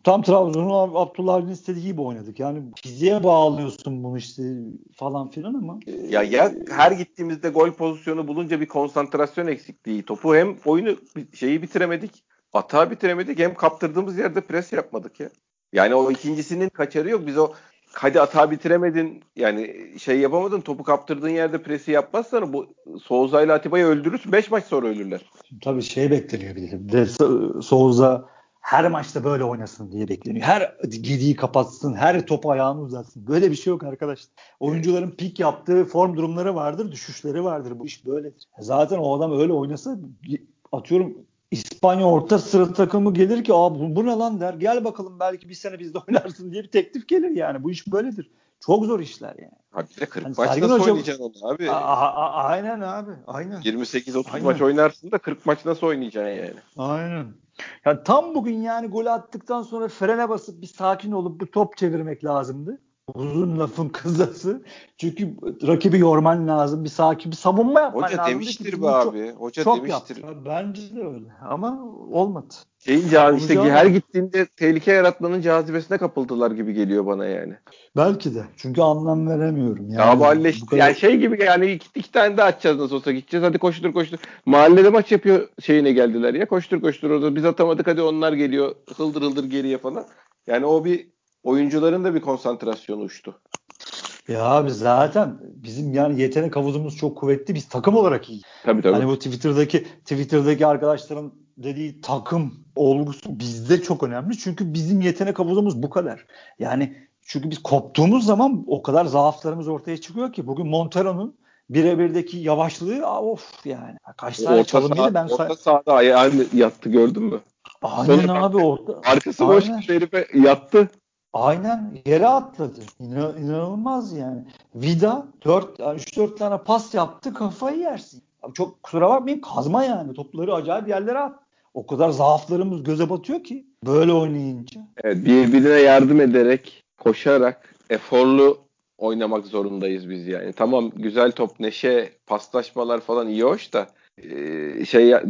S2: tam Trabzon'un Abdullah Avcı'nın istediği gibi oynadık. Yani fiziğe bağlıyorsun bunu işte falan filan ama
S1: Ya ya her gittiğimizde gol pozisyonu bulunca bir konsantrasyon eksikliği. Topu hem oyunu şeyi bitiremedik. Atağı bitiremedik hem kaptırdığımız yerde pres yapmadık ya. Yani o ikincisinin kaçarı yok. Biz o hadi atağı bitiremedin yani şey yapamadın topu kaptırdığın yerde presi yapmazsan bu Souza ile Atiba'yı öldürürsün. 5 maç sonra ölürler.
S2: Tabii şey bekleniyor bir de. De her maçta böyle oynasın diye bekleniyor. Her gediği kapatsın, her topu ayağını uzatsın. Böyle bir şey yok arkadaşlar. Oyuncuların pik yaptığı form durumları vardır, düşüşleri vardır. Bu iş böyledir. Zaten o adam öyle oynasa atıyorum İspanya orta sıra takımı gelir ki Aa, bu, bu ne lan der. Gel bakalım belki bir sene bizde oynarsın diye bir teklif gelir yani. Bu iş böyledir. Çok zor işler yani.
S1: Abi bir de 40
S2: Hani
S1: maç
S2: Sergen
S1: nasıl oynayacaksın onu abi?
S2: A- a- a- aynen abi. Aynen.
S1: 28-30
S2: Aynen.
S1: maç oynarsın da 40 maç nasıl oynayacaksın yani?
S2: Aynen. Ya tam bugün yani gol attıktan sonra frene basıp bir sakin olup bir top çevirmek lazımdı. Uzun lafın kızası. Çünkü rakibi yorman lazım. Bir sakin bir savunma yapman
S1: Hoca
S2: lazım.
S1: demiştir be abi. Hoca
S2: çok
S1: demiştir.
S2: yaptı. Bence de öyle. Ama olmadı.
S1: Şeyin ca- işte
S2: Olacağı-
S1: her gittiğinde tehlike yaratmanın cazibesine kapıldılar gibi geliyor bana yani.
S2: Belki de. Çünkü anlam veremiyorum. Yani,
S1: ya mahalleşti.
S2: kadar-
S1: Yani şey gibi yani iki, iki tane daha açacağız nasıl olsa gideceğiz. Hadi koştur koştur. Mahallede maç yapıyor şeyine geldiler ya. Koştur koştur orada. Biz atamadık hadi onlar geliyor. Hıldır hıldır geriye falan. Yani o bir oyuncuların da bir konsantrasyonu uçtu.
S2: Ya abi zaten bizim yani yetenek havuzumuz çok kuvvetli. Biz takım olarak iyi.
S1: Tabii tabii.
S2: Hani bu Twitter'daki Twitter'daki arkadaşların dediği takım olgusu bizde çok önemli. Çünkü bizim yetenek havuzumuz bu kadar. Yani çünkü biz koptuğumuz zaman o kadar zaaflarımız ortaya çıkıyor ki bugün Montero'nun birebirdeki yavaşlığı of yani. Kaç tane
S1: orta,
S2: çalım
S1: saha,
S2: ben
S1: orta sahada ayağını yattı gördün mü?
S2: Aynen
S1: Sonra-
S2: abi orta.
S1: Arkası boş herife yattı.
S2: Aynen yere atladı. İna- inanılmaz yani. Vida 4 3-4 tane pas yaptı kafayı yersin. Abi çok kusura bakmayın kazma yani. Topları acayip yerlere at. O kadar zaaflarımız göze batıyor ki böyle oynayınca.
S1: Evet, birbirine yardım ederek, koşarak, eforlu oynamak zorundayız biz yani. Tamam güzel top, neşe, paslaşmalar falan iyi hoş da şey ya-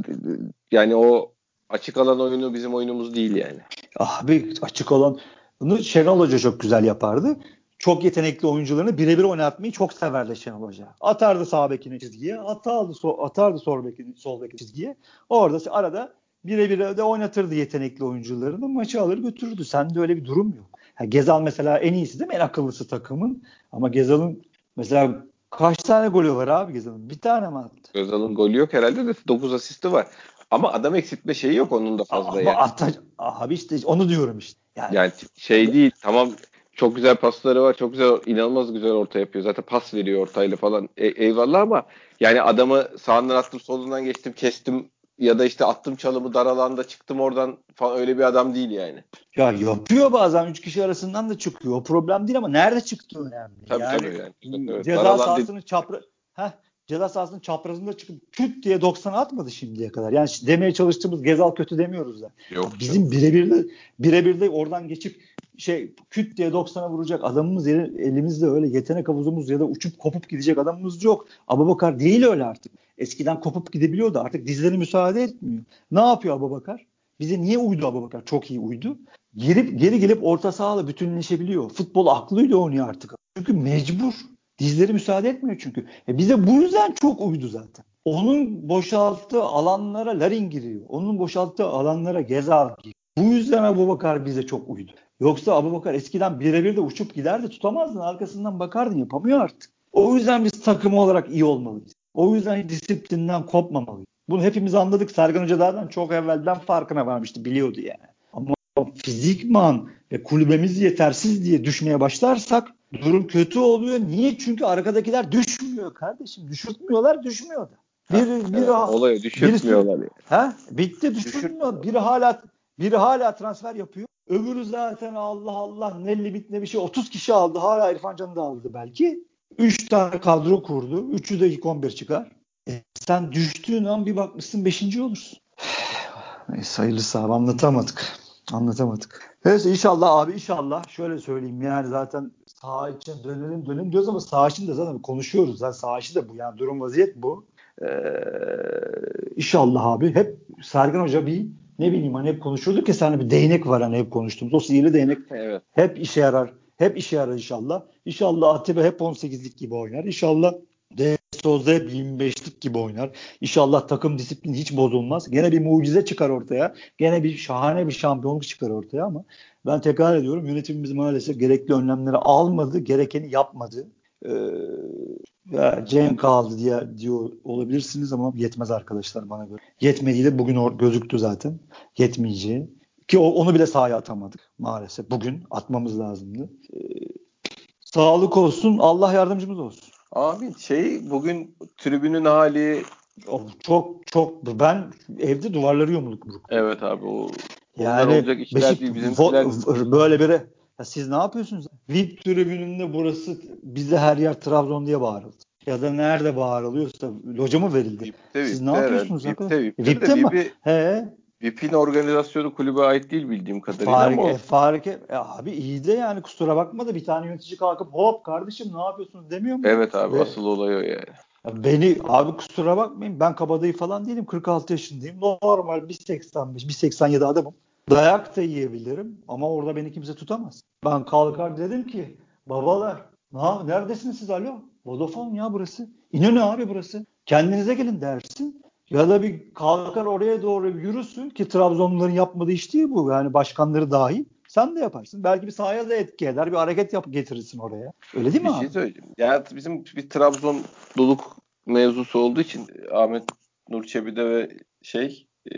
S1: yani o açık alan oyunu bizim oyunumuz değil yani.
S2: Abi açık olan bunu Şenol Hoca çok güzel yapardı. Çok yetenekli oyuncularını birebir oynatmayı çok severdi Şenol Hoca. Atardı sağ bekini çizgiye, atardı, so atardı sol bekini, sol bekini çizgiye. Orada arada birebir de oynatırdı yetenekli oyuncularını. Maçı alır götürürdü. Sende öyle bir durum yok. Ha, Gezal mesela en iyisi değil mi? En akıllısı takımın. Ama Gezal'ın mesela kaç tane golü var abi Gezal'ın? Bir tane mi attı?
S1: Özal'ın golü yok herhalde de 9 asisti var. Ama adam eksiltme şeyi yok onun da fazla
S2: Ama
S1: yani.
S2: ata- abi işte onu diyorum işte. Yani,
S1: Yani şey değil tamam çok güzel pasları var. Çok güzel inanılmaz güzel orta yapıyor. Zaten pas veriyor ortayla falan. E- eyvallah ama yani adamı sağından attım solundan geçtim kestim ya da işte attım çalımı dar alanda çıktım oradan falan öyle bir adam değil yani.
S2: Ya yapıyor bazen üç kişi arasından da çıkıyor. O problem değil ama nerede çıktığı önemli.
S1: Tabii
S2: yani,
S1: tabii yani.
S2: Ceza sahasının çapra Heh, ceza sahasının çaprazında çıkıp küt diye 90 atmadı şimdiye kadar. Yani demeye çalıştığımız Gezal kötü demiyoruz da. Yok, Bizim birebir de birebir de oradan geçip şey küt diye 90'a vuracak adamımız yeri, elimizde öyle yetenek havuzumuz ya da uçup kopup gidecek adamımız yok. Abubakar değil öyle artık. Eskiden kopup gidebiliyordu artık dizleri müsaade etmiyor. Ne yapıyor Abubakar? Bize niye uydu Abubakar? Çok iyi uydu. Geri, geri gelip orta sahayla bütünleşebiliyor. Futbol aklıyla oynuyor artık. Çünkü mecbur. Dizleri müsaade etmiyor çünkü. E bize bu yüzden çok uydu zaten. Onun boşalttığı alanlara Larin giriyor. Onun boşalttığı alanlara Gezal giriyor. Bu yüzden Abubakar bize çok uydu. Yoksa Abubakar eskiden birebir de uçup giderdi tutamazdın arkasından bakardın yapamıyor artık. O yüzden biz takım olarak iyi olmalıyız. O yüzden disiplinden kopmamalıyız. Bunu hepimiz anladık. Sergen Hoca zaten çok evvelden farkına varmıştı biliyordu yani. Ama fizikman ve kulübemiz yetersiz diye düşmeye başlarsak durum kötü oluyor. Niye? Çünkü arkadakiler düşmüyor kardeşim. Düşürtmüyorlar, düşmüyor da.
S1: Bir, bir olayı düşürtmüyorlar.
S2: Birisi, ha? Bitti düşürtmüyor. Biri hala biri hala transfer yapıyor. Öbürü zaten Allah Allah ne limit ne bir şey 30 kişi aldı. Hala İrfan Can'ı da aldı belki. 3 tane kadro kurdu. 3'ü de ilk 11 çıkar. E, sen düştüğün an bir bakmışsın 5. olursun. Neyse hayırlısı abi anlatamadık. Anlatamadık. Neyse inşallah abi inşallah şöyle söyleyeyim yani zaten saha için dönelim dönelim diyoruz ama saha için de zaten konuşuyoruz. Zaten saha için de bu yani durum vaziyet bu. Ee, inşallah abi hep Sergen Hoca bir ne bileyim hani hep konuşurduk ya sana bir değnek var hani hep konuştuğumuz. O sihirli değnek evet. hep işe yarar. Hep işe yarar inşallah. İnşallah Atiba hep 18'lik gibi oynar. İnşallah De Hep 25'lik gibi oynar. İnşallah takım disiplini hiç bozulmaz. Gene bir mucize çıkar ortaya. Gene bir şahane bir şampiyonluk çıkar ortaya ama ben tekrar ediyorum yönetimimiz maalesef gerekli önlemleri almadı, gerekeni yapmadı. Ee, ya kaldı diye diyor olabilirsiniz ama yetmez arkadaşlar bana göre. Yetmediği de bugün gözüktü zaten. Yetmeyeceği. Ki onu bile sahaya atamadık maalesef. Bugün atmamız lazımdı. Ee, sağlık olsun. Allah yardımcımız olsun.
S1: Abi şey bugün tribünün hali
S2: çok çok ben evde duvarları yumruk buruk.
S1: Evet abi o yani olacak işler Beşik, değil
S2: bizimkiler. Böyle biri ya siz ne yapıyorsunuz? VIP tribününde burası bize her yer Trabzon diye bağırıldı. Ya da nerede bağırılıyorsa loca mı verildi? VIP'te, siz VIP'te, ne yapıyorsunuz? Evet, VIP'te, VIP'te, VIP'te mi? He.
S1: VIP'in organizasyonu kulübe ait değil bildiğim kadarıyla
S2: Fark, ama. Fark, e, abi iyi de yani kusura bakma da bir tane yönetici kalkıp hop kardeşim ne yapıyorsunuz demiyor mu?
S1: Evet abi Ve, asıl olay o yani.
S2: Beni abi kusura bakmayın ben kabadayı falan değilim 46 yaşındayım. Normal 1.85 1.87 adamım. Dayak da yiyebilirim ama orada beni kimse tutamaz. Ben kalkar dedim ki babalar ha, neredesiniz siz alo? Vodafone ya burası. İnönü abi burası. Kendinize gelin dersin. Ya da bir kalkar oraya doğru yürüsün ki Trabzonluların yapmadığı iş değil bu. Yani başkanları dahi. Sen de yaparsın. Belki bir sahaya da etki eder. Bir hareket yap getirirsin oraya. Öyle değil mi
S1: bir şey abi? şey söyleyeceğim. Yani bizim bir Trabzon doluk mevzusu olduğu için Ahmet Nur Çebi'de ve şey e,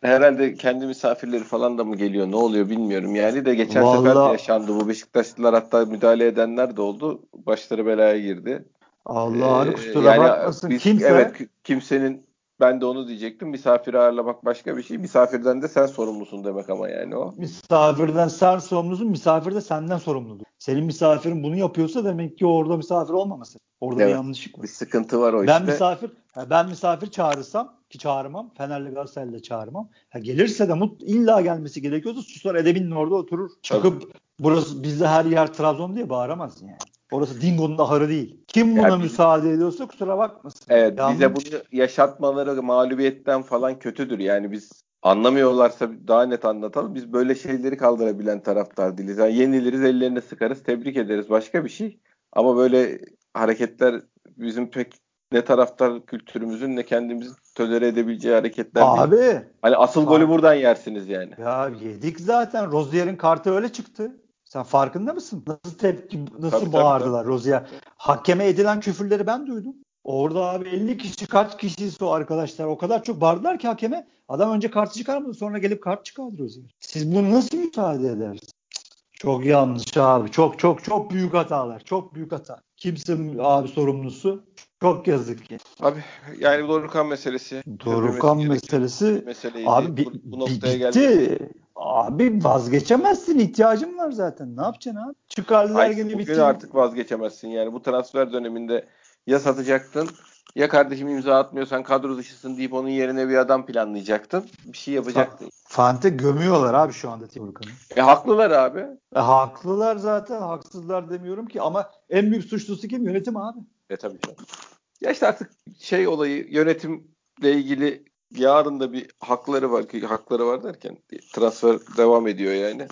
S1: herhalde kendi misafirleri falan da mı geliyor ne oluyor bilmiyorum yani de geçen Vallahi... sefer de yaşandı bu Beşiktaşlılar hatta müdahale edenler de oldu başları belaya girdi.
S2: Allah ee, kusura yani bakmasın biz, kimse. Evet
S1: kimsenin ben de onu diyecektim. Misafiri ağırlamak başka bir şey. Misafirden de sen sorumlusun demek ama yani o.
S2: Misafirden sen sorumlusun. Misafir de senden sorumludur. Senin misafirin bunu yapıyorsa demek ki orada misafir olmaması. Orada evet, bir yanlışlık var.
S1: Bir sıkıntı var o
S2: ben işte. Misafir, ben misafir çağırırsam ki çağırmam. Fenerli Galatasaray'la çağırmam. Ha, gelirse de mut illa gelmesi gerekiyorsa susar edebinin orada oturur. Çıkıp Tabii. burası bizde her yer Trabzon diye bağıramaz yani. Orası Dingo'nun ahırı değil. Kim buna yani müsaade ediyorsa kusura bakmasın.
S1: Evet Yanlış. bize bunu yaşatmaları mağlubiyetten falan kötüdür. Yani biz anlamıyorlarsa daha net anlatalım. Biz böyle şeyleri kaldırabilen taraftar değiliz. Yani yeniliriz ellerini sıkarız tebrik ederiz başka bir şey. Ama böyle hareketler bizim pek ne taraftar kültürümüzün ne kendimizin tölere edebileceği hareketler
S2: Abi, değil.
S1: Hani asıl abi, golü buradan yersiniz yani.
S2: Ya yedik zaten. Rozier'in kartı öyle çıktı. Sen farkında mısın? Nasıl tepki, nasıl tabii, bağırdılar tabii. Rozier? Hakeme edilen küfürleri ben duydum. Orada abi 50 kişi kaç kişiyse o arkadaşlar o kadar çok bağırdılar ki hakeme. Adam önce kartı çıkarmadı sonra gelip kart çıkardı Rozier. Siz bunu nasıl müsaade edersiniz? Çok yanlış abi. Çok çok çok büyük hatalar. Çok büyük hata. Kimse abi sorumlusu. Çok yazık ki.
S1: Abi yani Dorukan meselesi.
S2: Dorukan meselesi. Abi bi, bu, bu noktaya bitti. Geldi. Abi vazgeçemezsin. ihtiyacın var zaten. Ne yapacaksın abi? Çıkardılar
S1: gibi bitti. artık vazgeçemezsin yani. Bu transfer döneminde ya satacaktın Ya kardeşim imza atmıyorsan kadro dışısın deyip onun yerine bir adam planlayacaktın. Bir şey yapacaktın.
S2: Fante gömüyorlar abi şu anda Timur
S1: E haklılar abi.
S2: E, haklılar zaten. Haksızlar demiyorum ki ama en büyük suçlusu kim? Yönetim abi.
S1: E tabii canım. Ya işte artık şey olayı yönetimle ilgili yarın da bir hakları var ki hakları var derken transfer devam ediyor yani.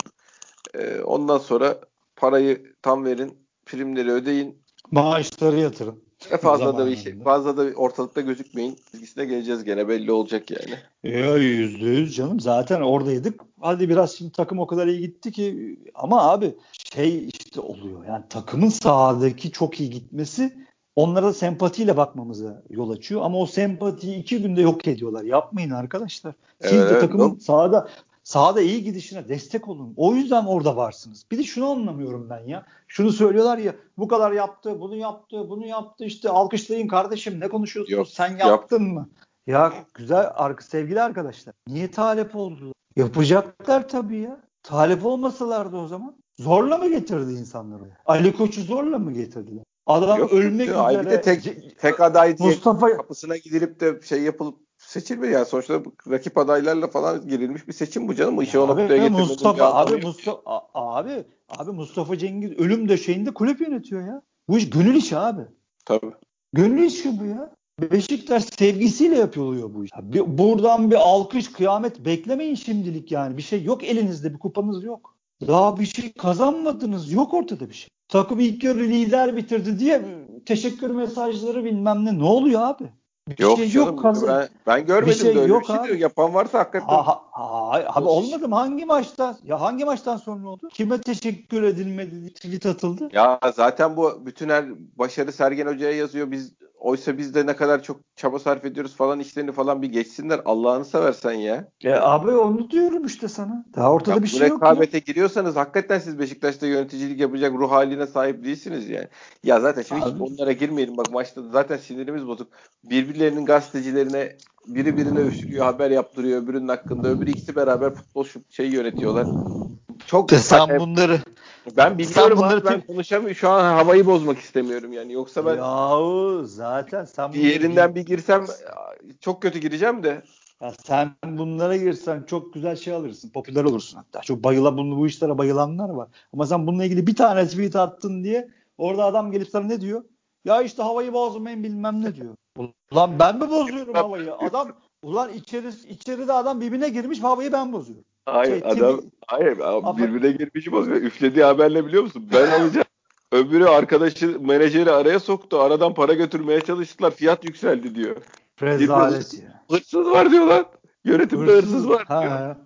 S1: Ee, ondan sonra parayı tam verin, primleri ödeyin.
S2: Maaşları yatırın.
S1: E fazla da bir şey, fazla da ortalıkta gözükmeyin. Bilgisine geleceğiz gene belli olacak yani.
S2: Ya yüzde yüz canım zaten oradaydık. Hadi biraz şimdi takım o kadar iyi gitti ki ama abi şey işte oluyor yani takımın sahadaki çok iyi gitmesi onlara da sempatiyle bakmamıza yol açıyor. Ama o sempatiyi iki günde yok ediyorlar. Yapmayın arkadaşlar. Siz evet, de takımın evet. sahada sahada iyi gidişine destek olun. O yüzden orada varsınız. Bir de şunu anlamıyorum ben ya. Şunu söylüyorlar ya bu kadar yaptı, bunu yaptı, bunu yaptı işte alkışlayın kardeşim ne konuşuyorsunuz Yok, sen yaptın yap. mı? Ya güzel sevgili arkadaşlar. Niye talep oldu? Yapacaklar tabii ya. Talep olmasalardı o zaman. Zorla mı getirdi insanları? Ali Koç'u zorla mı getirdiler? Adam Yok, ölmek üzere.
S1: Ay bir de tek, tek aday Mustafa kapısına gidilip de şey yapılıp seçilmiyor yani sonuçta rakip adaylarla falan girilmiş bir seçim bu canım. İşi
S2: o noktaya Mustafa abi Mustafa abi abi Mustafa Cengiz ölüm döşeğinde kulüp yönetiyor ya. Bu iş gönül işi abi.
S1: Tabii.
S2: Gönül işi bu ya. Beşiktaş sevgisiyle yapılıyor bu iş. Bir, buradan bir alkış kıyamet beklemeyin şimdilik yani. Bir şey yok elinizde bir kupanız yok. Daha bir şey kazanmadınız. Yok ortada bir şey. Takım ilk yarı lider bitirdi diye teşekkür mesajları bilmem ne. Ne oluyor abi?
S1: Bir yok şey canım, yok kazan. Ben, ben görmedim bir şey de öyle yok bir şey abi. diyor. Yapan varsa hakikaten. Ha, ha,
S2: ha, abi olmadı mı? Hangi maçta? Ya hangi maçtan sonra oldu? Kime teşekkür edilmedi? Tweet atıldı.
S1: Ya zaten bu bütün her başarı Sergen Hoca'ya yazıyor. Biz oysa biz de ne kadar çok çaba sarf ediyoruz falan işlerini falan bir geçsinler. Allah'ını seversen ya.
S2: Ya abi onu diyorum işte sana. Daha ortada ya bir şey yok.
S1: rekabete giriyorsanız hakikaten siz Beşiktaş'ta yöneticilik yapacak ruh haline sahip değilsiniz yani. Ya zaten şimdi hiç onlara girmeyelim. Bak maçta zaten sinirimiz bozuk. Birbirlerinin gazetecilerine biri birine üflüyor, haber yaptırıyor öbürünün hakkında. Öbürü ikisi beraber futbol şey yönetiyorlar.
S2: Çok sen bunları
S1: ben biliyorum bunları ben konuşamıyorum. Şu an havayı bozmak istemiyorum yani. Yoksa ben
S2: Yahu zaten sen
S1: bir yerinden bir girsem çok kötü gireceğim de.
S2: Ya sen bunlara girsen çok güzel şey alırsın. Popüler olursun hatta. Çok bayıla bunu bu işlere bayılanlar var. Ama sen bununla ilgili bir tane tweet attın diye orada adam gelip sana ne diyor? Ya işte havayı bozmayın bilmem ne diyor. Ulan ben mi bozuyorum havayı? Adam ulan içeri içeride adam birbirine girmiş havayı ben bozuyorum.
S1: Hayır şey, adam hayır abi, birbirine girmiş bozuyor. Üflediği haberle biliyor musun? Ben alacağım. Öbürü arkadaşı menajeri araya soktu. Aradan para götürmeye çalıştılar. Fiyat yükseldi diyor.
S2: Rezalet ya.
S1: Hırsız var diyor lan. Yönetimde hırsız, hırsız var diyor. Ha,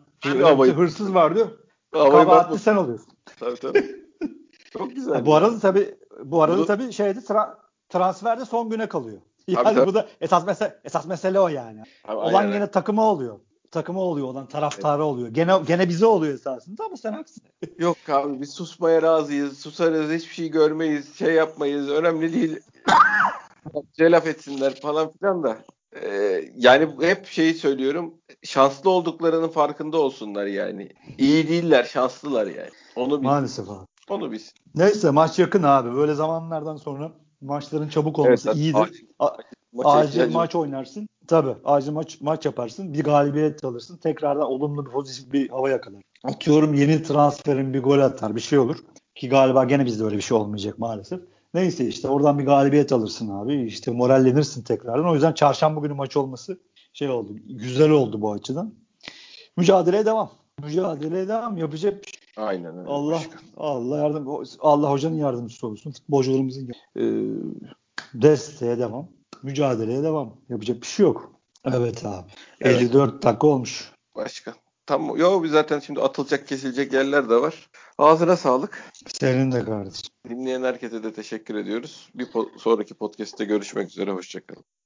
S2: havayı, hırsız var diyor. Kabahatli sen oluyorsun.
S1: Tabii tabii. Çok güzel.
S2: Ha, bu arada tabii bu arada tabii şeyde tra- transferde son güne kalıyor. Yani tabii, bu da esas mesele esas mesele o yani. Abi, Olan aynen. yine takıma oluyor takımı oluyor olan taraftarı oluyor. Gene gene bize oluyor esasında ama sen haksın.
S1: Yok abi biz susmaya razıyız. Susarız hiçbir şey görmeyiz. Şey yapmayız. Önemli değil. Celaf etsinler falan filan da. Ee, yani hep şeyi söylüyorum. Şanslı olduklarının farkında olsunlar yani. İyi değiller, şanslılar yani. Onu bil.
S2: Maalesef abi.
S1: Onu biz.
S2: Neyse maç yakın abi. Böyle zamanlardan sonra maçların çabuk olması evet, iyidir. Acil, acil maç oynarsın. Tabii acil maç maç yaparsın. Bir galibiyet alırsın. Tekrardan olumlu bir pozitif bir hava yakalar. Atıyorum yeni transferin bir gol atar bir şey olur. Ki galiba gene bizde öyle bir şey olmayacak maalesef. Neyse işte oradan bir galibiyet alırsın abi. İşte morallenirsin tekrardan. O yüzden çarşamba günü maç olması şey oldu. Güzel oldu bu açıdan. Mücadeleye devam. Mücadeleye devam. Yapacak bir
S1: şey. Aynen öyle.
S2: Allah Allah yardım Allah hocanın yardımcısı olsun. Futbolcularımızın e, desteğe devam mücadeleye devam. Yapacak bir şey yok. Evet abi. Evet. 54 dakika olmuş.
S1: Başka. Tam yo zaten şimdi atılacak kesilecek yerler de var. Ağzına sağlık.
S2: Senin de kardeşim.
S1: Dinleyen herkese de teşekkür ediyoruz. Bir po- sonraki podcast'te görüşmek üzere. Hoşçakalın.